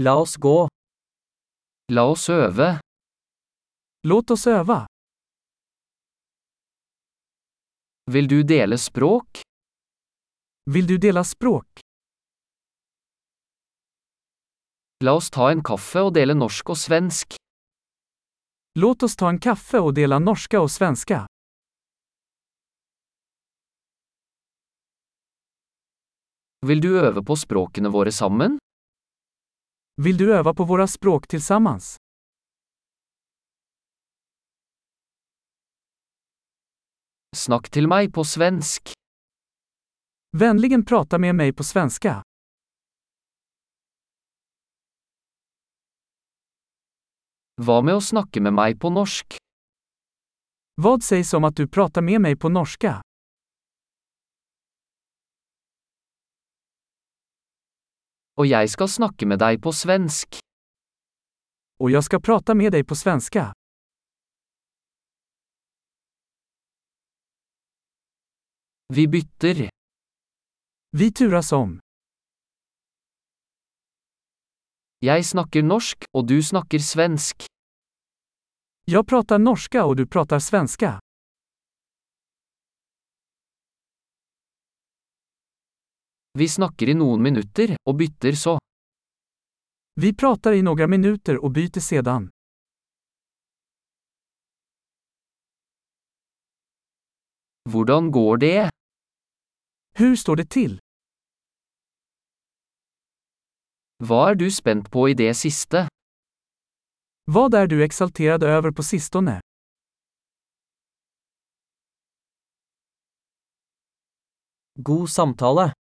La oss gå. La oss øve. Låt oss øve. Vil du dele språk? Vil du dele språk? La oss ta en kaffe og dele norsk og svensk. Låt oss ta en kaffe og dele norske og svenske. Vil du øve på språkene våre sammen? Vill du öva på våra språk tillsammans? Snakk til meg på svensk. Vänligen prata med mig på svenska. Hva med å snakke med meg på norsk? Vad sägs om att du pratar med mig på norska? Og jeg skal snakke med deg på svensk. Og jeg skal prate med deg på svenska. Vi bytter. Vi turas om. Jeg snakker norsk, og du snakker svensk. Jeg prater norska og du prater svenska. Vi snakker i noen minutter, og bytter så. Vi pratar i några minuter och byter sedan. Hvordan går det? Hur står det till? Hva er du spent på i det siste? Vad är du exalterad över på sistone? God samtale.